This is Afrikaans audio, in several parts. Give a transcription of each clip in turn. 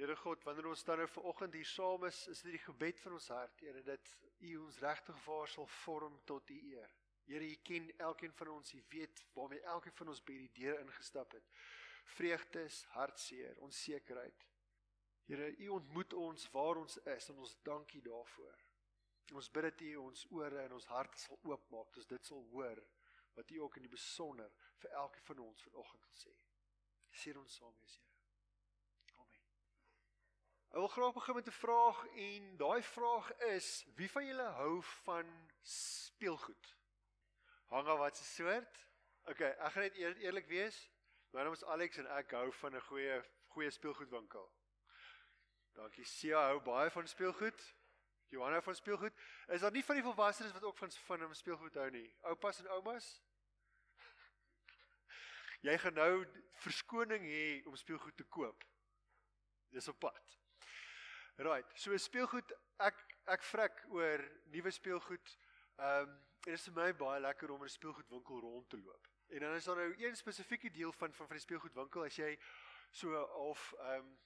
Here God, wanneer ons dan nou vanoggend hier saam is, is dit die gebed van ons hart, Here, dat U ons regtig waar sal vorm tot U eer. Here, U ken elkeen van ons, U weet waarmee elkeen van ons by die deur ingestap het. Vreugdes, hartseer, onsekerheid. Here, U ontmoet ons waar ons is en ons dankie daarvoor. Ons bid dat U ons ore en ons harte sal oopmaak, dat ons dit sal hoor wat U ook in die besonder vir elkeen van ons vanoggend wil sê. Seën ons saam, Here. Ek wil graag begin met 'n vraag en daai vraag is: Wie van julle hou van speelgoed? Hang af wat se soort? OK, ek gaan net eer, eerlik wees. My naam is Alex en ek hou van 'n goeie goeie speelgoedwinkel. Dankie. Sia hou baie van speelgoed. Johanna van speelgoed. Is daar nie van die volwassenes wat ook van van speelgoed hou nie? Oupas en oumas? Jy gaan nou verskoning hê om speelgoed te koop. Dis op pad. Right. So speelgoed ek ek vrek oor nuwe speelgoed. Ehm um, dit is vir my baie lekker om in 'n speelgoedwinkel rond te loop. En dan is daar nou een spesifieke deel van van van die speelgoedwinkel as jy so of ehm um,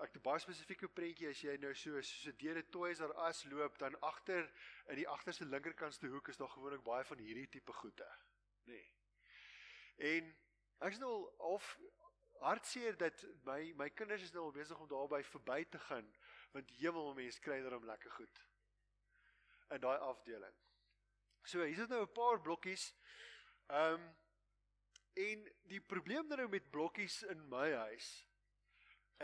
ek het 'n baie spesifieke prentjie as jy nou so so deur die Toys R Us loop dan agter in die agterste linkerkantste hoek is daar gewoonlik baie van hierdie tipe goede. Nê. Nee. En ek is nou al half hartseer dat my my kinders is nou besig om daarby verby te gaan want hemel mense kry daarom lekker goed in daai afdeling. So hier is nou 'n paar blokkies. Ehm um, en die probleem nou met blokkies in my huis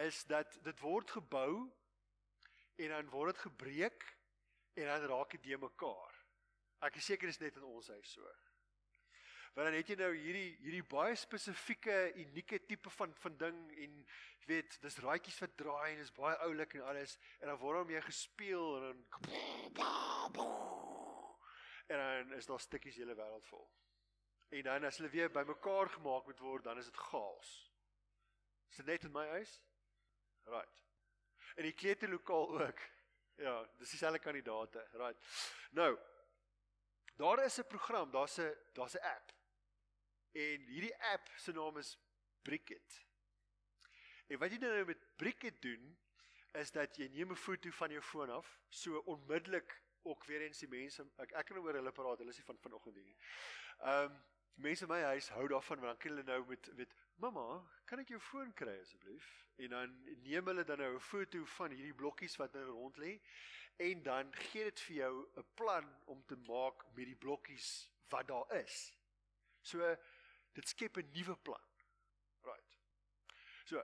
is dat dit word gebou en dan word dit gebreek en dan raak dit de mekaar. Ek is seker dit is net in ons huis so. Want dan het jy nou hierdie hierdie baie spesifieke unieke tipe van van ding en jy weet, dis raadjies wat draai en is baie oulik en alles en dan word hom jy gespeel en dan en dan is daar stukkies hele wêreld vol. En dan as hulle weer bymekaar gemaak moet word, dan is dit chaos. Is dit net in my huis? Right. En die kleuterlokaal ook. Ja, dis dieselfde kandidaate. Right. Nou, daar is 'n program, daar's 'n daar's 'n app. En hierdie app se naam is Bricket. En wat jy nou met Bricket doen is dat jy neem 'n foto van jou foon af, so onmiddellik ook weer eens die mense ek ek kan oor hulle praat, hulle is nie van vanoggend nie. Ehm um, mense in my huis hou daarvan want dan kan hulle nou met met mamma, kan ek jou foon kry asseblief? En dan neem hulle dan nou 'n foto van hierdie blokkies wat nou rond lê en dan gee dit vir jou 'n plan om te maak met die blokkies wat daar is. So dit skep 'n nuwe plan. Right. So,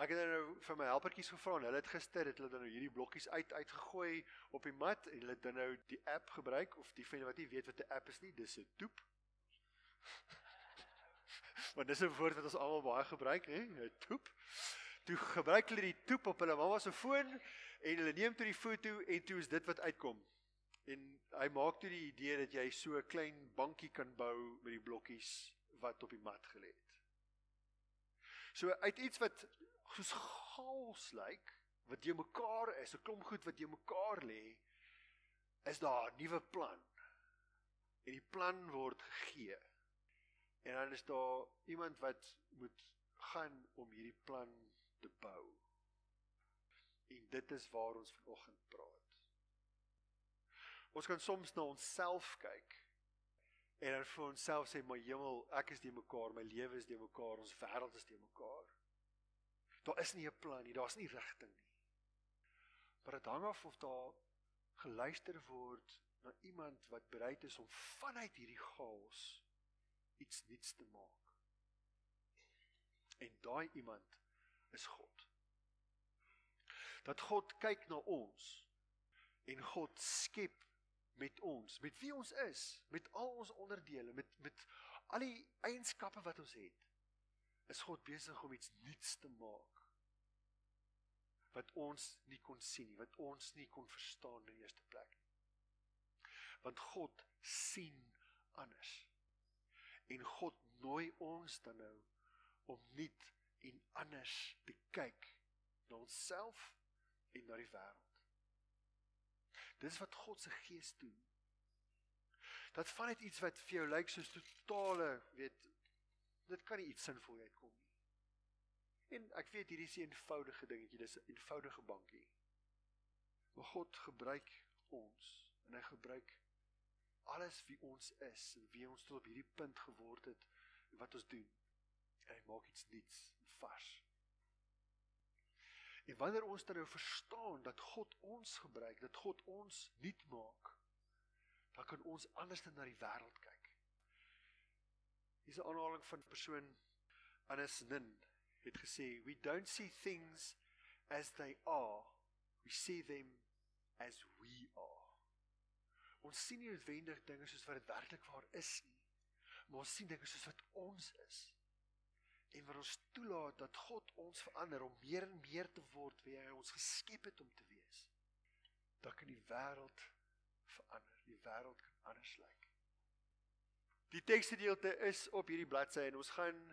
ek het nou vir my helpertjies gevra en hulle het gister het hulle dan nou hierdie blokkies uit uitgegooi op die mat en hulle het dan nou die app gebruik of die van wat nie weet wat 'n app is nie, dis 'n toep. Want dis 'n woord wat ons almal baie gebruik, hè, 'n toep. Toe gebruik hulle die toep op hulle mamma se foon en hulle neem toe die foto en toe is dit wat uitkom. En hy maak toe die idee dat jy so 'n klein bankie kan bou met die blokkies wat op die mat gelê het. So uit iets wat soos chaos lyk, wat jy mekaar is, 'n klomp goed wat jy mekaar lê, is daar 'n nuwe plan. En die plan word gegee. En dan is daar iemand wat moet gaan om hierdie plan te bou. En dit is waar ons vanoggend praat. Ons kan soms na onsself kyk en dan vir onsself sê my hemel, ek is die mekaar, my lewe is die mekaar, ons wêreld is die mekaar. Daar is nie 'n plan nie, daar's nie rigting nie. Maar dit hang af of daar geluister word na iemand wat bereid is om vanuit hierdie chaos iets nuuts te maak. En daai iemand is God. Dat God kyk na ons en God skep met ons, met wie ons is, met al ons onderdele, met met al die eienskappe wat ons het, is God besig om iets nuuts te maak wat ons nie kon sien nie, wat ons nie kon verstaan in die eerste plek nie. Want God sien anders. En God nooi ons dan nou om nuut en anders te kyk na onsself en na die wêreld. Dis wat God se gees doen. Dat vanuit iets wat vir jou lyk soos totale, weet, dit kan nie iets sinvol uitkom nie. En ek weet hierdie is 'n eenvoudige dingetjie, dis 'n eenvoudige bankie. Maar God gebruik ons en hy gebruik alles wie ons is en wie ons tot op hierdie punt geword het wat ons doen. En hy maak iets nuuts, vars. En wanneer ons dan nou verstaan dat God ons gebruik, dat God ons nuut maak, dan kan ons anders na die wêreld kyk. Hier's 'n aanhaling van 'n persoon Anas Nin. Het gesê we don't see things as they are we see them as we are. Ons sien nie noodwendig dinge soos wat dit werklik waar is nie maar ons sien dinge soos wat ons is en wat ons toelaat dat God ons verander om meer en meer te word wie hy ons geskep het om te wees dan kan die wêreld verander die wêreld kan anders lyk die teksgedeelte is op hierdie bladsy en ons gaan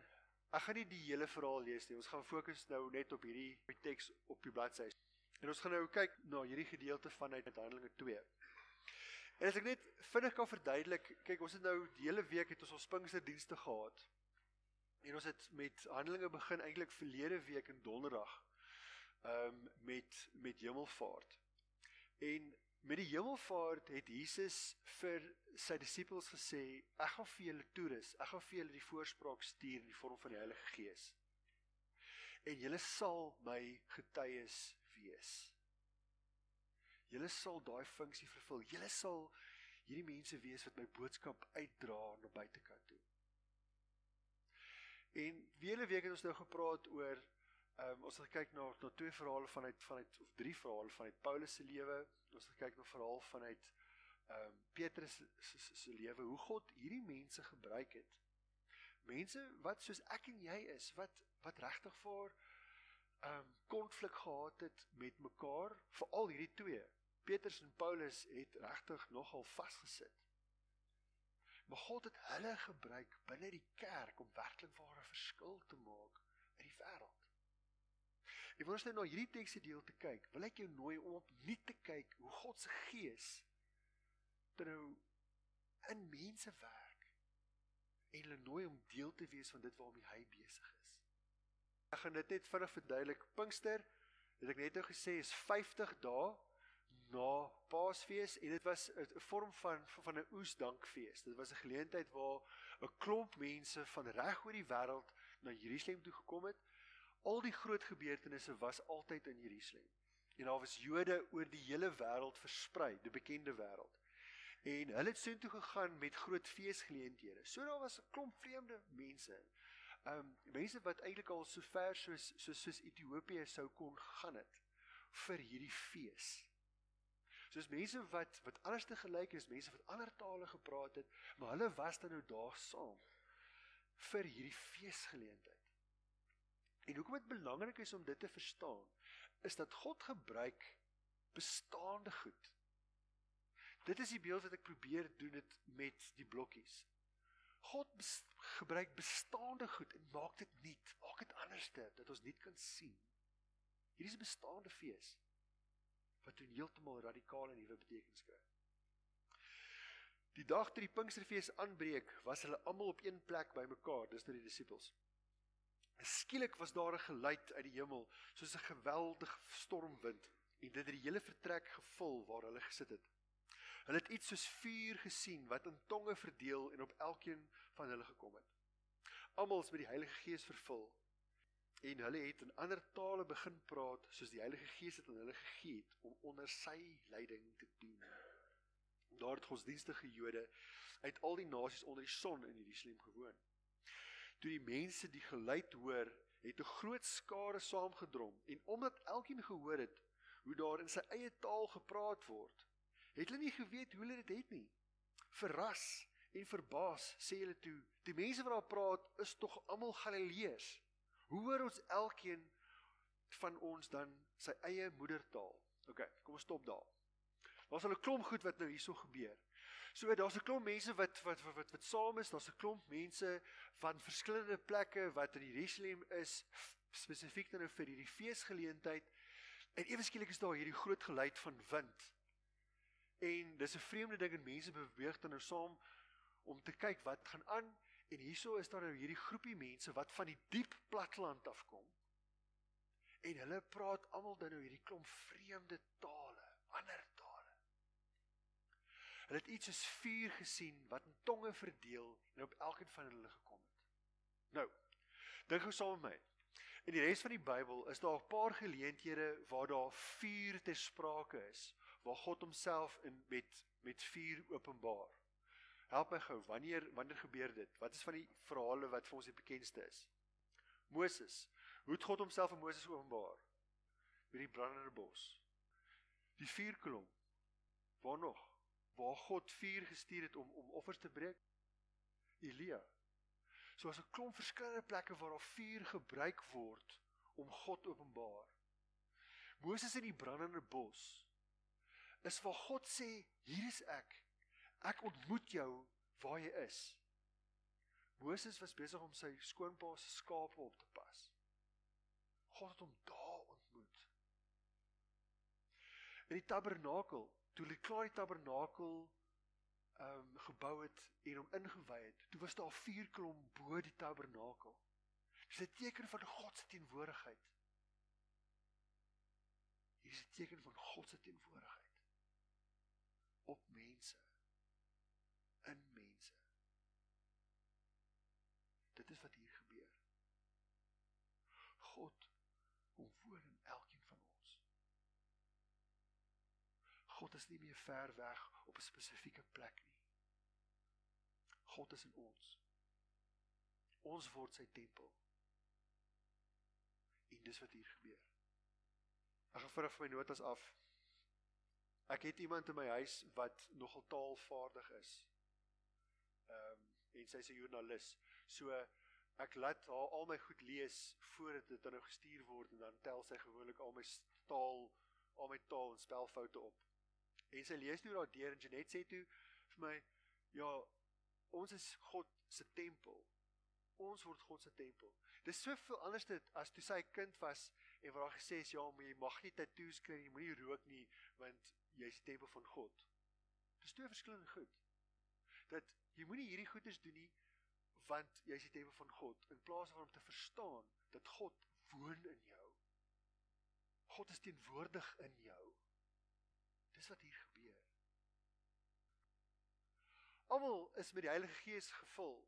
Ek gaan nie die hele verhaal lees nie. Ons gaan fokus nou net op hierdie teks op die bladsy. En ons gaan nou kyk na hierdie gedeelte vanuit Handelinge 2. En as ek net vinnig kan verduidelik, kyk ons het nou die hele week het ons ons Pinksterdienste gehad. En ons het met Handelinge begin eintlik verlede week in Donderdag. Ehm um, met met Hemelvaart. En Met die hemelvaart het Jesus vir sy disippels gesê, ek gaan vir julle toerus, ek gaan vir julle die voorspraak stuur in die vorm van die Heilige Gees. En julle sal my getuies wees. Julle sal daai funksie vervul. Julle sal hierdie mense wees wat my boodskap uitdra na buitekant toe. En die hele week het ons nou gepraat oor Ehm um, ons het gekyk na na twee verhale vanuit vanuit of drie verhale vanuit Paulus se lewe. Ons het gekyk na 'n verhaal vanuit ehm um, Petrus se se lewe hoe God hierdie mense gebruik het. Mense wat soos ek en jy is, wat wat regtig vir ehm um, konflik gehad het met mekaar, veral hierdie twee. Petrus en Paulus het regtig nogal vasgesit. Maar God het hulle gebruik binne die kerk om werklik ware verskil te maak in die wêreld. En wanneer ons nou na hierdie teksgedeelte kyk, wil ek jou nooi om opnuut te kyk hoe God se gees nou in mense werk en hulle nooi om deel te wees van dit waarmee hy besig is. Ek gaan dit net vinnig verduidelik. Pinkster, het ek net nou gesê is 50 dae na Paasfees en dit was 'n vorm van van 'n oesdankfees. Dit was 'n geleentheid waar 'n klomp mense van reg oor die wêreld na Jerusalem toe gekom het Al die groot gebeurtenisse was altyd in Jerusalem. En daar was Jode oor die hele wêreld versprei, die bekende wêreld. En hulle het soontoe gegaan met groot feesgeleenthede. So daar was 'n klomp vreemde mense. Um mense wat eintlik al so ver soos soos soos Ethiopië sou kon gaan het vir hierdie fees. Soos mense wat wat anders te gelyk is, mense wat ander tale gepraat het, maar hulle was dan nou daar saam vir hierdie feesgeleentheid. En hoekom dit belangrik is om dit te verstaan, is dat God gebruik bestaande goed. Dit is die beeld wat ek probeer doen dit met die blokkies. God bes gebruik bestaande goed en maak dit nuut, maak dit anderste dat ons nie kan sien. Hierdie is 'n bestaande fees wat 'n heeltemal radikale nuwe betekenis kry. Die dag toe die Pinksterfees aanbreek, was hulle almal op een plek bymekaar, dis nou die disippels. Skielik was daar 'n geluid uit die hemel, soos 'n geweldige stormwind, en dit het die hele vertrek gevul waar hulle gesit het. Hulle het iets soos vuur gesien wat in tonge verdeel en op elkeen van hulle gekom het. Almal is met die Heilige Gees vervul en hulle het in ander tale begin praat soos die Heilige Gees het aan hulle gegee het om onder sy leiding te doen. Daar het godsdienstige Jode uit al die nasies onder die son in Jerusalem gewoon. Toe die mense die geluid hoor, het 'n groot skare saamgedrom en omdat elkeen gehoor het hoe daar in sy eie taal gepraat word, het hulle nie geweet hoe hulle dit het nie. Verras en verbaas sê hulle toe, die mense wat daar praat is tog almal Galileërs. Hoe hoor ons elkeen van ons dan sy eie moedertaal? OK, kom ons stop daar. Daar's 'n klomp goed wat nou hierso gebeur. So daar's 'n klomp mense wat wat wat wat, wat saam is, daar's 'n klomp mense van verskillende plekke wat in Jerusalem is spesifiek nou vir hierdie feesgeleentheid. En ewe skielik is daar hierdie groot geluid van wind. En dis 'n vreemde ding en mense beweeg dan nou saam om te kyk wat gaan aan en hierso is daar nou hierdie groepie mense wat van die diep platteland afkom. En hulle praat almal dan nou hierdie klomp vreemde tale, ander tale. Hulle het iets soos vuur gesien wat in tonge verdeel en op elkeen van hulle gekom het. Nou, dink gou saam met my. In die res van die Bybel is daar 'n paar geleenthede waar daar vuur ter sprake is, waar God homself in met met vuur openbaar. Help my gou, wanneer wanneer gebeur dit? Wat is van die verhale wat vir ons die bekendste is? Moses. Hoe het God homself aan Moses openbaar? Met die brandende bos. Die vuurkolom. Waar nog? Waar God vuur gestuur het om om offers te breek? Elia. So as 'n klomp verskillende plekke waar daar vuur gebruik word om God openbaar. Moses in die brandende bos is waar God sê, hier is ek. Ek ontmoet jou waar jy is. Moses was besig om sy skoonpa se skape op te pas. God het hom daar ontmoet. In die tabernakel, toe hulle klaar die tabernakel ehm um, gebou het en hom ingewy het, toe was daar 'n vuurklomp bo die tabernakel. Dis 'n teken van God se teenwoordigheid. Hier is 'n teken van God se teenwoordigheid op mense in mense. Dit is wat hier gebeur. God kom woon in elkeen van ons. God is nie meer ver weg op 'n spesifieke plek nie. God is in ons. Ons word sy tempel. En dis wat hier gebeur. Ek gaan vinnig my notas af. Ek het iemand in my huis wat nogal taalvaardig is ehm um, en sy's 'n joernalis. So ek laat haar al my goed lees voordat dit dan nou gestuur word en dan tel sy gewoonlik al my taal, al my taal en spelfoute op. En sy lees nou daardeur en Janet sê toe vir my, ja, ons is God se tempel. Ons word God se tempel. Dis soveel anders dit as toe sy 'n kind was en waar haar gesê is ja, maar jy mag nie tatoeëes kry nie, moenie rook nie want jy's die tempel van God. Dis twee verskillende goed. Dat Jy moenie hierdie goeders doen nie want jy's die tempel van God in plaas van om te verstaan dat God woon in jou. God is teenwoordig in jou. Dis wat hier gebeur. Almal is met die Heilige Gees gevul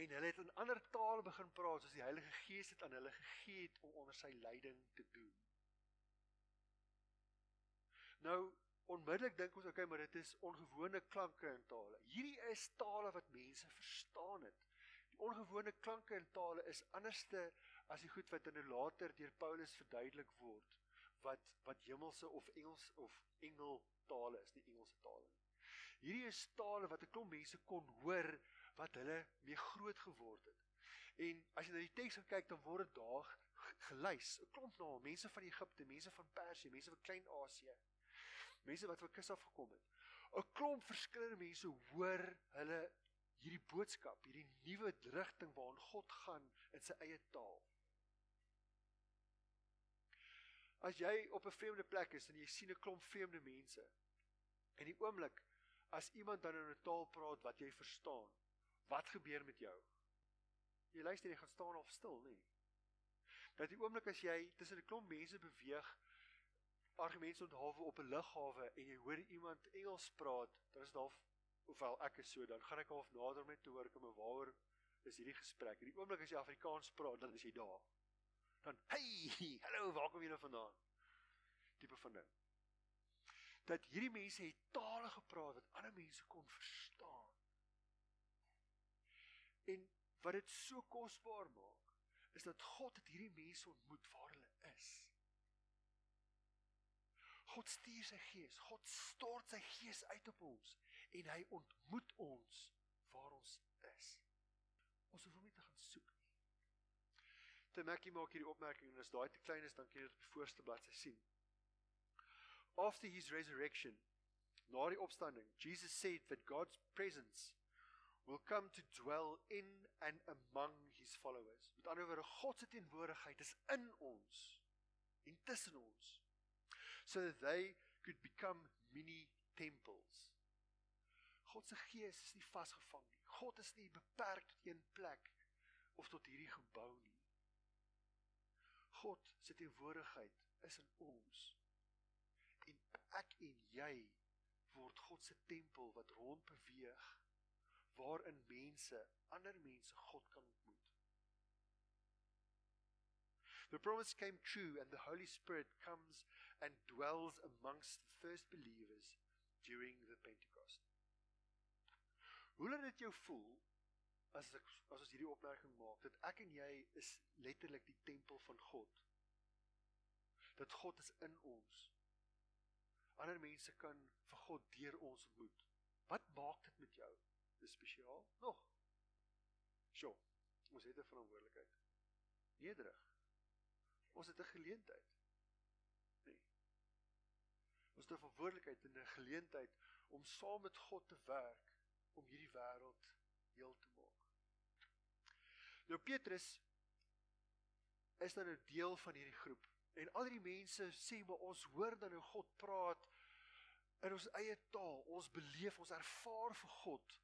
en hulle het in ander tale begin praat soos die Heilige Gees het aan hulle gegee het om onder sy leiding te doen. Nou onmiddellik dink ons okay, maar dit is ongewone klanke en tale. Hierdie is tale wat mense verstaan het. Die ongewone klanke en tale is anderste as die goed wat in 'n later deur Paulus verduidelik word wat wat hemelse of Engels of engel tale is, nie Engelse tale nie. Hierdie is tale wat 'n klomp mense kon hoor wat hulle mee groot geword het. En as jy na die teks kyk, dan word dit daar gelys. 'n Klomp na mense van Egipte, mense van Persië, mense van Klein-Asië mense wat van kus af gekom het. 'n Klomp verskillende mense hoor hulle hierdie boodskap, hierdie nuwe rigting waarna God gaan in sy eie taal. As jy op 'n vreemde plek is en jy sien 'n klomp vreemde mense en die oomblik as iemand dan in 'n taal praat wat jy verstaan, wat gebeur met jou? Jy luister jy gaan staan of stil, nê? Dat die oomblik as jy tussen 'n klomp mense beweeg argumente onthawe op 'n lughawe en jy hoor iemand Engels praat, dan is daar ofwel ek is so, dan gaan ek half nader met te hoor kom waaroor is hierdie gesprek. En die oomblik as jy Afrikaans praat, dan is jy daar. Dan hey, hallo, waar kom nou vandaan? Tipe van ding. Dat hierdie mense het tale gepraat wat ander mense kon verstaan. En wat dit so kosbaar maak, is dat God het hierdie mense ontmoet waar hulle is. God stuur sy gees. God stort sy gees uit op ons en hy ontmoet ons waar ons is. Ons hoef hom nie te gaan soek nie. Te Mackie maak hierdie opmerking en as daai te klein is, dan kan jy dit op die voorste bladsy sien. After his resurrection, na die opstanding, Jesus said that God's presence will come to dwell in and among his followers. Met ander woorde, God se teenwoordigheid is in ons en tussen ons so that they could become mini temples. God se gees is nie vasgevang nie. God is nie beperk tot een plek of tot hierdie gebou nie. God se teenwoordigheid is in ons. En ek en jy word God se tempel wat rond beweeg waarin mense, ander mense God kan ontmoet. The promise came true and the Holy Spirit comes and dwells amongst the first believers during the Pentecost. Hoe laat dit jou voel as ek as ons hierdie opmerking maak dat ek en jy is letterlik die tempel van God? Dat God is in ons. Ander mense kan vir God deur ons ontmoet. Wat maak dit met jou? Dis spesiaal. Nog. Sjoe. Ons het 'n verantwoordelikheid. Nederig. Ons het 'n geleentheid. Nee. Ons het 'n verantwoordelikheid en 'n geleentheid om saam met God te werk om hierdie wêreld heel te maak. Nou Petrus is dan 'n deel van hierdie groep en al die mense sê maar ons hoor dan hoe God praat in ons eie taal. Ons beleef, ons ervaar vir God.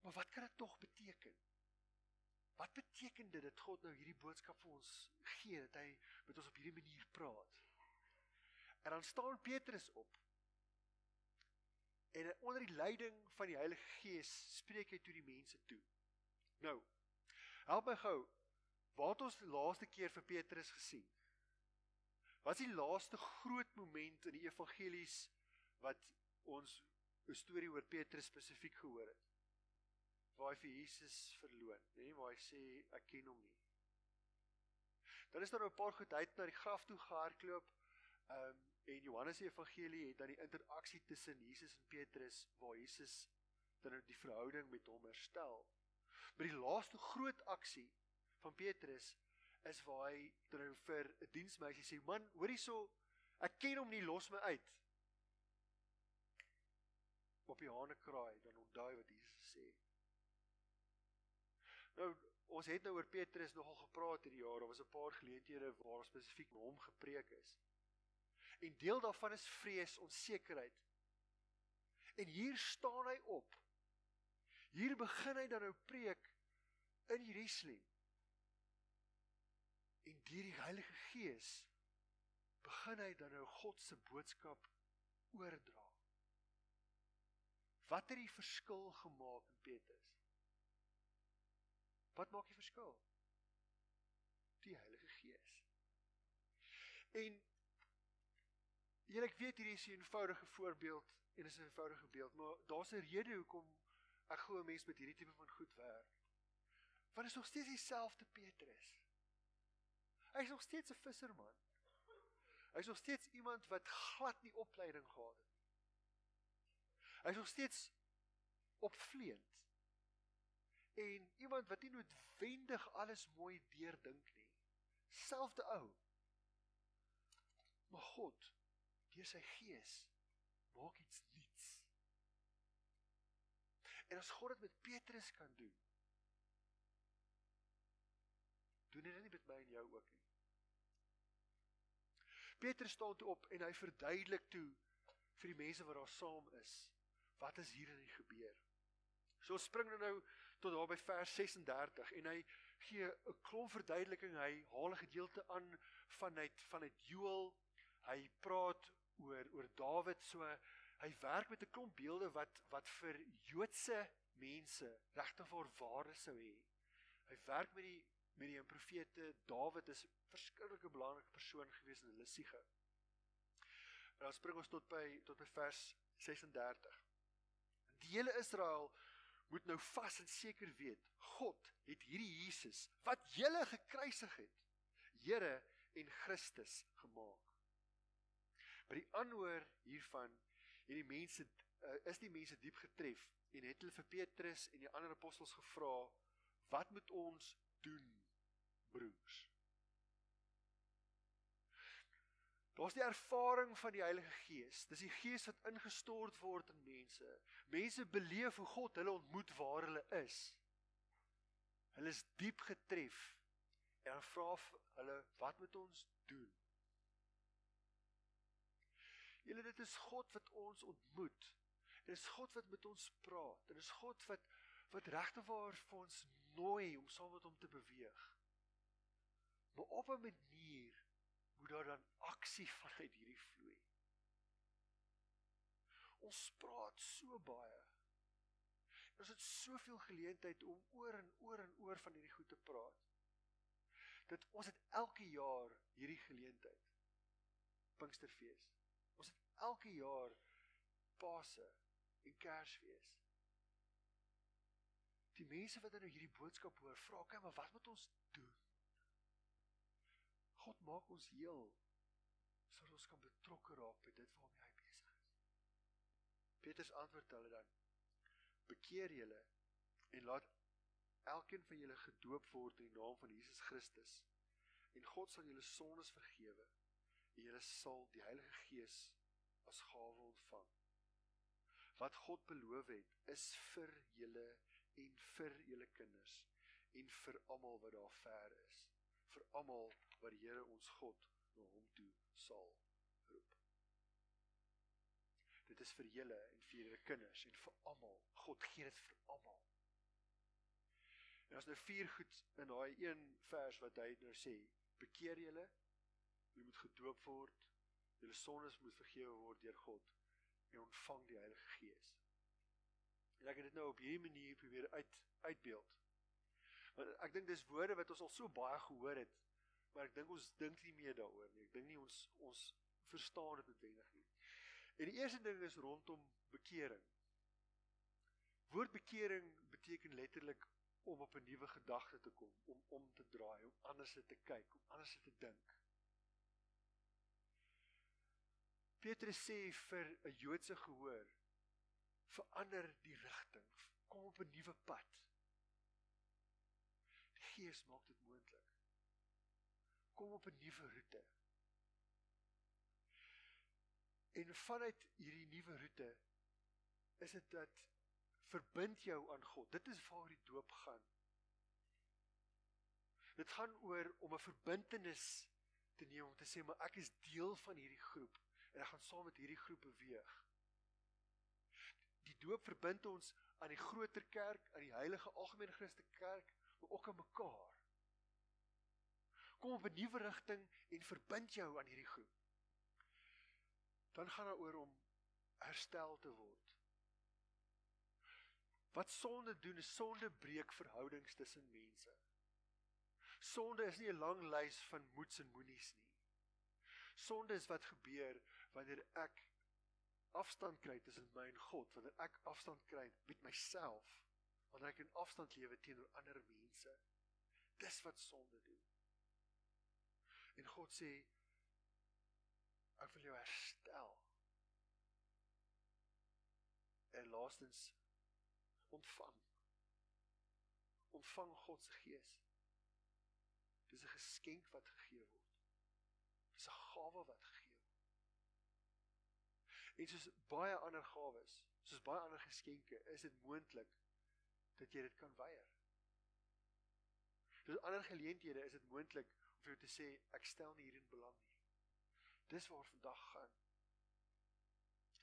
Maar wat kan dit tog beteken? Wat beteken dit dat God nou hierdie boodskap vir ons gee dat hy met ons op hierdie manier praat? En dan staan Petrus op. En onder die leiding van die Heilige Gees spreek hy tot die mense toe. Nou, help my gou. Waar het ons die laaste keer vir Petrus gesien? Wat is die laaste groot moment in die evangelies wat ons 'n storie oor Petrus spesifiek gehoor het? waar hy vir Jesus verloon, nê, nee, waar hy sê ek ken hom nie. Dan is daar nou 'n paar goed uit na die graf toe gehardloop. Ehm um, en Johannes se evangelie het dan die interaksie tussen Jesus en Petrus waar Jesus dan nou die verhouding met hom herstel. Maar die laaste groot aksie van Petrus is waar hy nou vir 'n diensmeisie sê: "Man, hoor hierso, ek ken hom nie, los my uit." Op die hane kraai, dan onthou wat Jesus sê. Nou ons het nou oor Petrus nogal gepraat hierdie jaar. Daar was 'n paar geleenthede waar spesifiek hom gepreek is. En deel daarvan is vrees, onsekerheid. En hier staan hy op. Hier begin hy dan nou preek in Jerusalem. En deur die Heilige Gees begin hy dan nou God se boodskap oordra. Wat het die verskil gemaak in Petrus? Wat maak die verskil? Die Heilige Gees. En julle ek weet hierdie is 'n eenvoudige voorbeeld en is 'n eenvoudige beeld, maar daar's 'n rede hoekom ek glo 'n mens met hierdie tipe van goed werk. Want is nog steeds dieselfde Petrus. Hy's nog steeds 'n visserman. Hy's nog steeds iemand wat glad nie opleiding gehad het nie. Hy's nog steeds opvleend en iemand wat nie noodwendig alles mooi deurdink nie. Selfde ou. Maar God, deur sy gees, maak iets nuuts. En as God dit met Petrus kan doen, doen dit nie met my en jou ook nie. Petrus staan toe op en hy verduidelik toe vir die mense wat daar saam is, wat is hier in gebeur. So spring nou nou tot daar by vers 36 en hy gee 'n klomp verduideliking. Hy haal 'n gedeelte aan vanuit vanuit Joël. Hy praat oor oor Dawid so hy werk met 'n klomp beelde wat wat vir Joodse mense regtig vir waarde sou hê. Hy werk met die met die profete Dawid is 'n verskillike belangrike persoon gewees in hulle siege. En dan spring ons tot by tot by vers 36. Die hele Israel moet nou vas en seker weet, God het hierdie Jesus wat julle gekruisig het, Here en Christus gemaak. By die aanhoor hiervan het die mense uh, is die mense diep getref en het hulle vir Petrus en die ander apostels gevra, "Wat moet ons doen, broers?" Daar's die ervaring van die Heilige Gees. Dis die Gees wat ingestort word in mense. Mense beleef hoe God hulle ontmoet waar hulle is. Hulle is diep getref en dan vra hulle, "Wat moet ons doen?" Julle dit is God wat ons ontmoet. Dit is God wat met ons praat. Dit is God wat wat regte waar vir ons nooi om saam met hom te beweeg. Maar op 'n manier moet daar dan aksie vanuit hierdie vloei. Ons praat so baie. Ons het soveel geleentheid om oor en oor en oor van hierdie goed te praat. Dat ons het elke jaar hierdie geleentheid. Pinksterfees. Ons het elke jaar Pasen en Kersfees. Die mense wat nou hierdie boodskap hoor, vra ek, "Maar wat moet ons doen?" God maak ons heel sodat ons kan betrokke raak by dit waarmee hy besig is. Petrus antwoord hulle dan: "Bekeer julle en laat elkeen van julle gedoop word in die naam van Jesus Christus en God sal julle sondes vergewe en julle sal die Heilige Gees as gawe ontvang." Wat God beloof het, is vir julle en vir julle kinders en vir almal wat daar ver is, vir almal wat die Here ons God na hom toe sal roep. Dit is vir julle en vir julle kinders en vir almal. God gee dit vir almal. En as nou vier goed in daai een vers wat hy nou sê, bekeer julle, julle moet gedoop word, julle sondes moet vergewe word deur God en ontvang die Heilige Gees. En ek het dit nou op hierdie manier probeer uit uitbeeld. Want ek dink dis woorde wat ons al so baie gehoor het, maar ek dink ons dink nie meer daaroor nie. Ek dink nie ons ons verstaan dit noodwendig nie. En die eerste ding is rondom bekering. Woord bekering beteken letterlik om op 'n nuwe gedagte te kom, om om te draai, om anders te kyk, om anders te dink. Petrus sê vir 'n Joodse gehoor, verander die rigting, kom op 'n nuwe pad. Die Gees maak dit. Kom op 'n nuwe roete. En vanuit hierdie nuwe roete is dit dat verbind jou aan God. Dit is waar die doop gaan. Dit gaan oor om 'n verbintenis te neem om te sê maar ek is deel van hierdie groep en ek gaan saam met hierdie groep beweeg. Die doop verbind ons aan die groter kerk, aan die heilige algemene Christelike kerk, maar ook aan mekaar. Kom op 'n nuwe rigting en verbind jou aan hierdie groep. Dan gaan daaroor om herstel te word. Wat sonde doen, is sonde breek verhoudings tussen mense. Sonde is nie 'n lang lys van moets en moenies nie. Sonde is wat gebeur wanneer ek afstand kry tussen my en God, wanneer ek afstand kry met myself, wanneer ek in afstand lewe teenoor ander mense. Dis wat sonde doen. En God sê ek wil jou herstel. En laastens ontvang. Ontvang God se gees. Dis 'n geskenk wat gegee word. Dis 'n gawe wat gegee En soos baie ander gawes, soos baie ander geskenke, is dit moontlik dat jy dit kan weier. Soos ander geleenthede is dit moontlik om vir jou te sê ek stel nie hierin belang nie. Dis waar vandag gaan.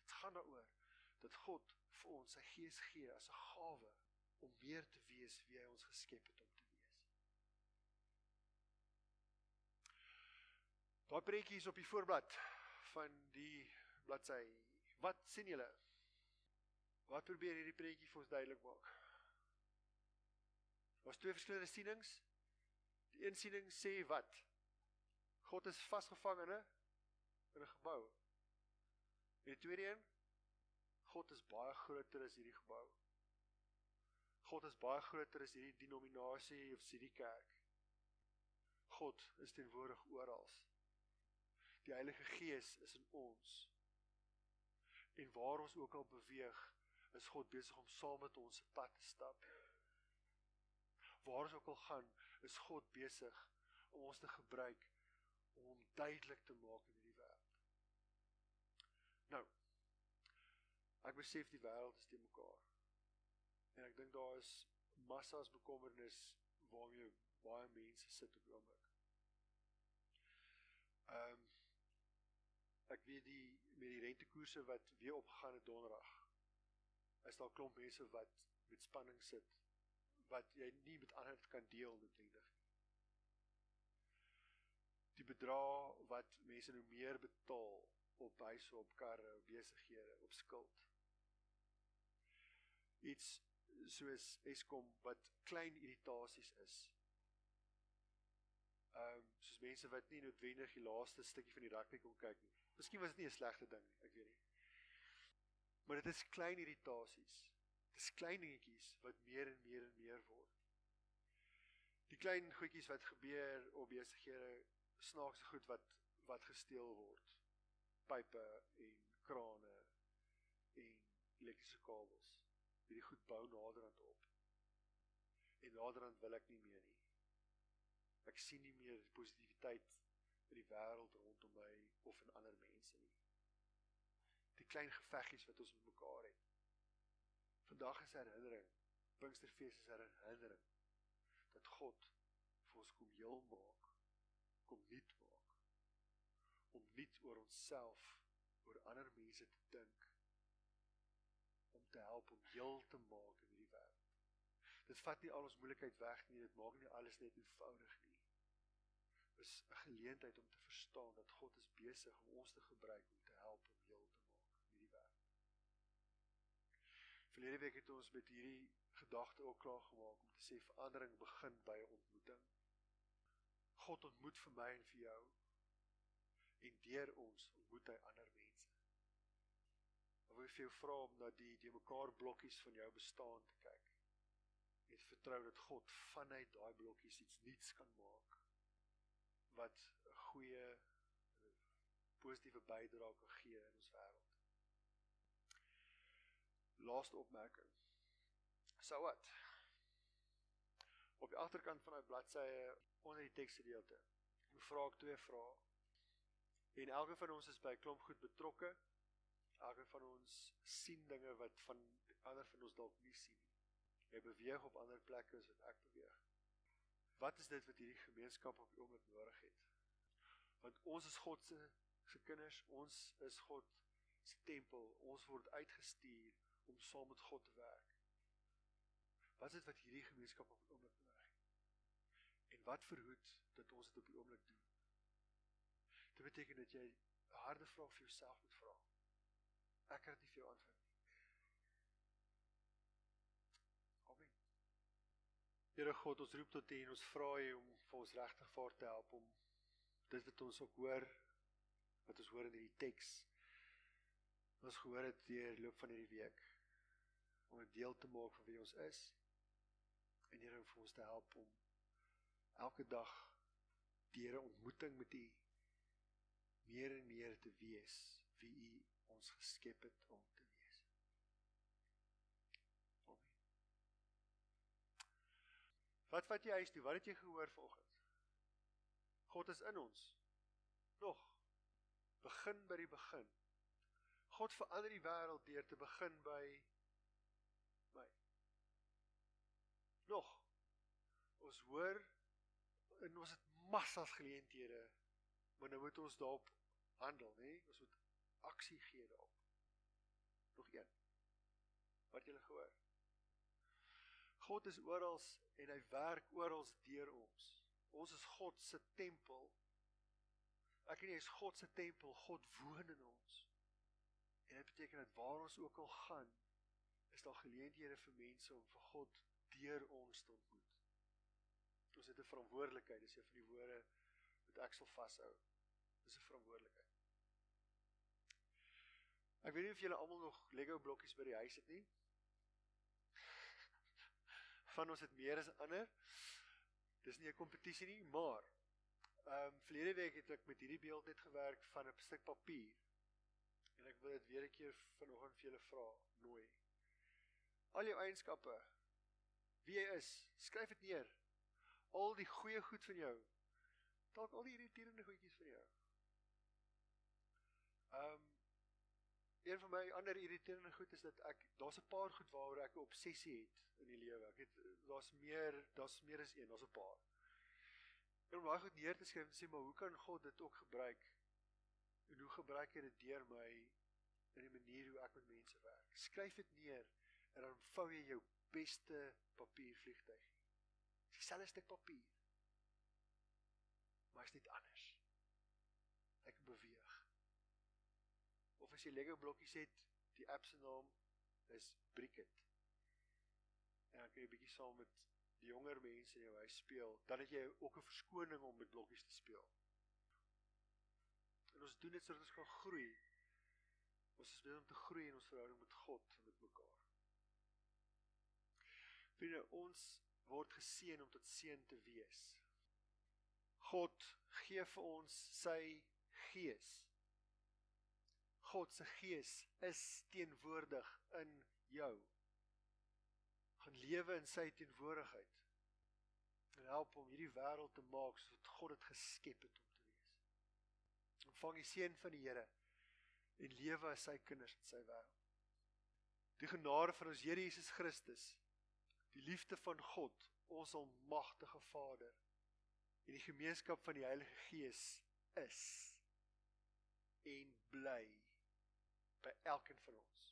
Dit gaan daaroor dat God vir ons sy gees gee as 'n gawe om meer te wees wie hy ons geskep het om te wees. Daai prentjie is op die voorblad van die bladsy Wat sien julle? Wat probeer hierdie prentjie vir ons duidelik maak? Daar's twee verskillende sienings. Die een siening sê wat? God is vasgevang in 'n 'n gebou. En die tweede een, God is baie groter as hierdie gebou. God is baie groter as hierdie denominasie of hierdie kerk. God is teenwoordig oral. Die Heilige Gees is in ons. En waar ons ook al beweeg, is God besig om saam met ons se pad te stap. Waar ons ook al gaan, is God besig om ons te gebruik om hom duidelik te maak in hierdie wêreld. Nou, ek besef die wêreld is te mekaar. En ek dink daar is massas bekommernis waarmee baie mense sit op oomblik. Ehm um, ek weet die met die rentekoerse wat weer opgegaan het donderdag. Is daar klomp mense wat met spanning sit wat jy nie met ander kan deel noodwendig nie. die bedrag wat mense nou meer betaal op huise, op karre, op besighede, op skuld. Iets soos Eskom wat klein irritasies is. Ehm um, soos mense wat nie noodwendig die laaste stukkie van die rugby kon kyk nie. Miskien was dit nie 'n slegte ding nie, ek weet nie. Maar dit is klein irritasies. Dit is klein dingetjies wat meer en meer en meer word. Die klein goedjies wat gebeur op besighede, snaakse goed wat wat gesteel word. Pype en krane en elektriese kabels. Hierdie goed bou naderhand op. En naderhand wil ek nie meer nie. Ek sien nie meer die positiwiteit in die wêreld rondom my of in ander mense nie. Die klein geveggies wat ons met mekaar het. Vandag is herinnering. Pinksterfees is herinnering dat God vir ons kom heel maak, kom nuut maak. Om nuut oor onsself, oor ander mense te dink. Om te help om heel te maak in hierdie wêreld. Dit vat nie al ons moeilikheid weg nie, dit maak nie alles net eenvoudig nie. Dit is 'n geleentheid om te verstaan dat God is besig om ons te gebruik om te help om heel te maak in hierdie wêreld. Verlede week het ons met hierdie gedagte ook klaar gemaak om te sê verandering begin by 'n ontmoeting. God ontmoet vir my en vir jou en deur ons ontmoet hy ander mense. Ek wil vir jou vra om na die die mekaar blokkies van jou bestaan te kyk. En vertrou dat God vanuit daai blokkies iets nuuts kan maak wat 'n goeie positiewe bydrae kan gee in ons wêreld. Laaste opmerking. So wat? Op die agterkant van daai bladsye onder die teksgedeelte. Ek vra ek twee vrae. En elke van ons is by 'n klomp goed betrokke. Elke van ons sien dinge wat van ander van ons dalk nie sien nie. Jy beweeg op ander plekke as wat ek beweeg. Wat is dit wat hierdie gemeenskap op die oomblik nodig het? Want ons is God se se kinders, ons is God se tempel. Ons word uitgestuur om saam met God te werk. Wat is dit wat hierdie gemeenskap op die oomblik nodig het? En wat verhoed dat ons dit op die oomblik doen? Dit beteken dat jy 'n harde vraag vir jouself moet vra. Ek kan dit nie vir jou antwoord nie. Amen. Here God, ons roep tot U en ons vra U om vir ons regtig vaar te help om dit wat ons ook hoor wat ons hoor in hierdie teks ons gehoor het deur loop van hierdie week om 'n deel te maak van wie ons is en Here vir ons te help om elke dag deur 'n ontmoeting met U meer en meer te wees wie U ons geskep het om te wees. Amen. Wat wat jy huis toe? Wat het jy gehoor vanoggend? God is in ons. Nog begin by die begin. God verander die wêreld deur te begin by nog ons hoor en ons het massas geleenthede maar nou moet ons daarop handel nê? Ons moet aksie gee daarop. Nog een. Wat jy gehoor? God is oral en hy werk oral deur ons. Ons is God se tempel. Ek en jy is God se tempel. God woon in ons. En dit beteken dat waar ons ook al gaan is daar geleenthede vir mense om vir God deur ons te ontmoet. Ons het 'n verantwoordelikheid, dis een van die woorde wat ek sal vashou. Dis 'n verantwoordelikheid. Ek weet nie of julle almal nog Lego blokkies by die huis het nie. Van ons het meer as ander. Dis nie 'n kompetisie nie, maar ehm um, verlede week het ek met hierdie beeld net gewerk van 'n stuk papier. En ek wil dit weer 'n keer vanoggend vir julle vra, nooi. Al jou eienskappe wie jy is. Skryf dit neer. Al die goeie goed van jou. Dalk al die irriterende goedjies van jou. Ehm um, een van my ander irriterende goed is dat ek daar's 'n paar goed waaroor ek 'n obsessie het in die lewe. Ek het daar's meer, daar's meer as een, daar's 'n paar. En om daai goed neer te skryf en sê maar hoe kan God dit ook gebruik? En hoe gebruik hy dit deur my in die manier hoe ek met mense werk? Skryf dit neer en dan vou jy jou beste papiervliegtyg. Dis dieselfde stuk papier. Maar is net anders. Ek beweeg. Of as jy Lego blokkies het, die app se naam is Bricket. En dan kan jy bietjie saam met die jonger mense in jou huis speel, dan het jy ook 'n verskoning om met blokkies te speel. En ons doen dit sodat ons kan groei. Ons is besig om te groei in ons verhouding met God en met mekaar. Vriende, ons word geseën om tot seën te wees. God gee vir ons sy gees. God se gees is teenwoordig in jou. Gaan lewe in sy teenwoordigheid. En help om hierdie wêreld te maak soos God dit geskep het om te wees. Ontvang die seën van die Here en lewe as sy kinders in sy wêreld. Die genade van ons Here Jesus Christus die liefde van God, ons almagtige Vader en die gemeenskap van die Heilige Gees is en bly by elkeen van ons.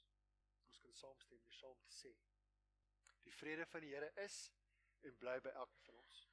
Ons kan saamstem deur saam te sê: Die vrede van die Here is en bly by elkeen van ons.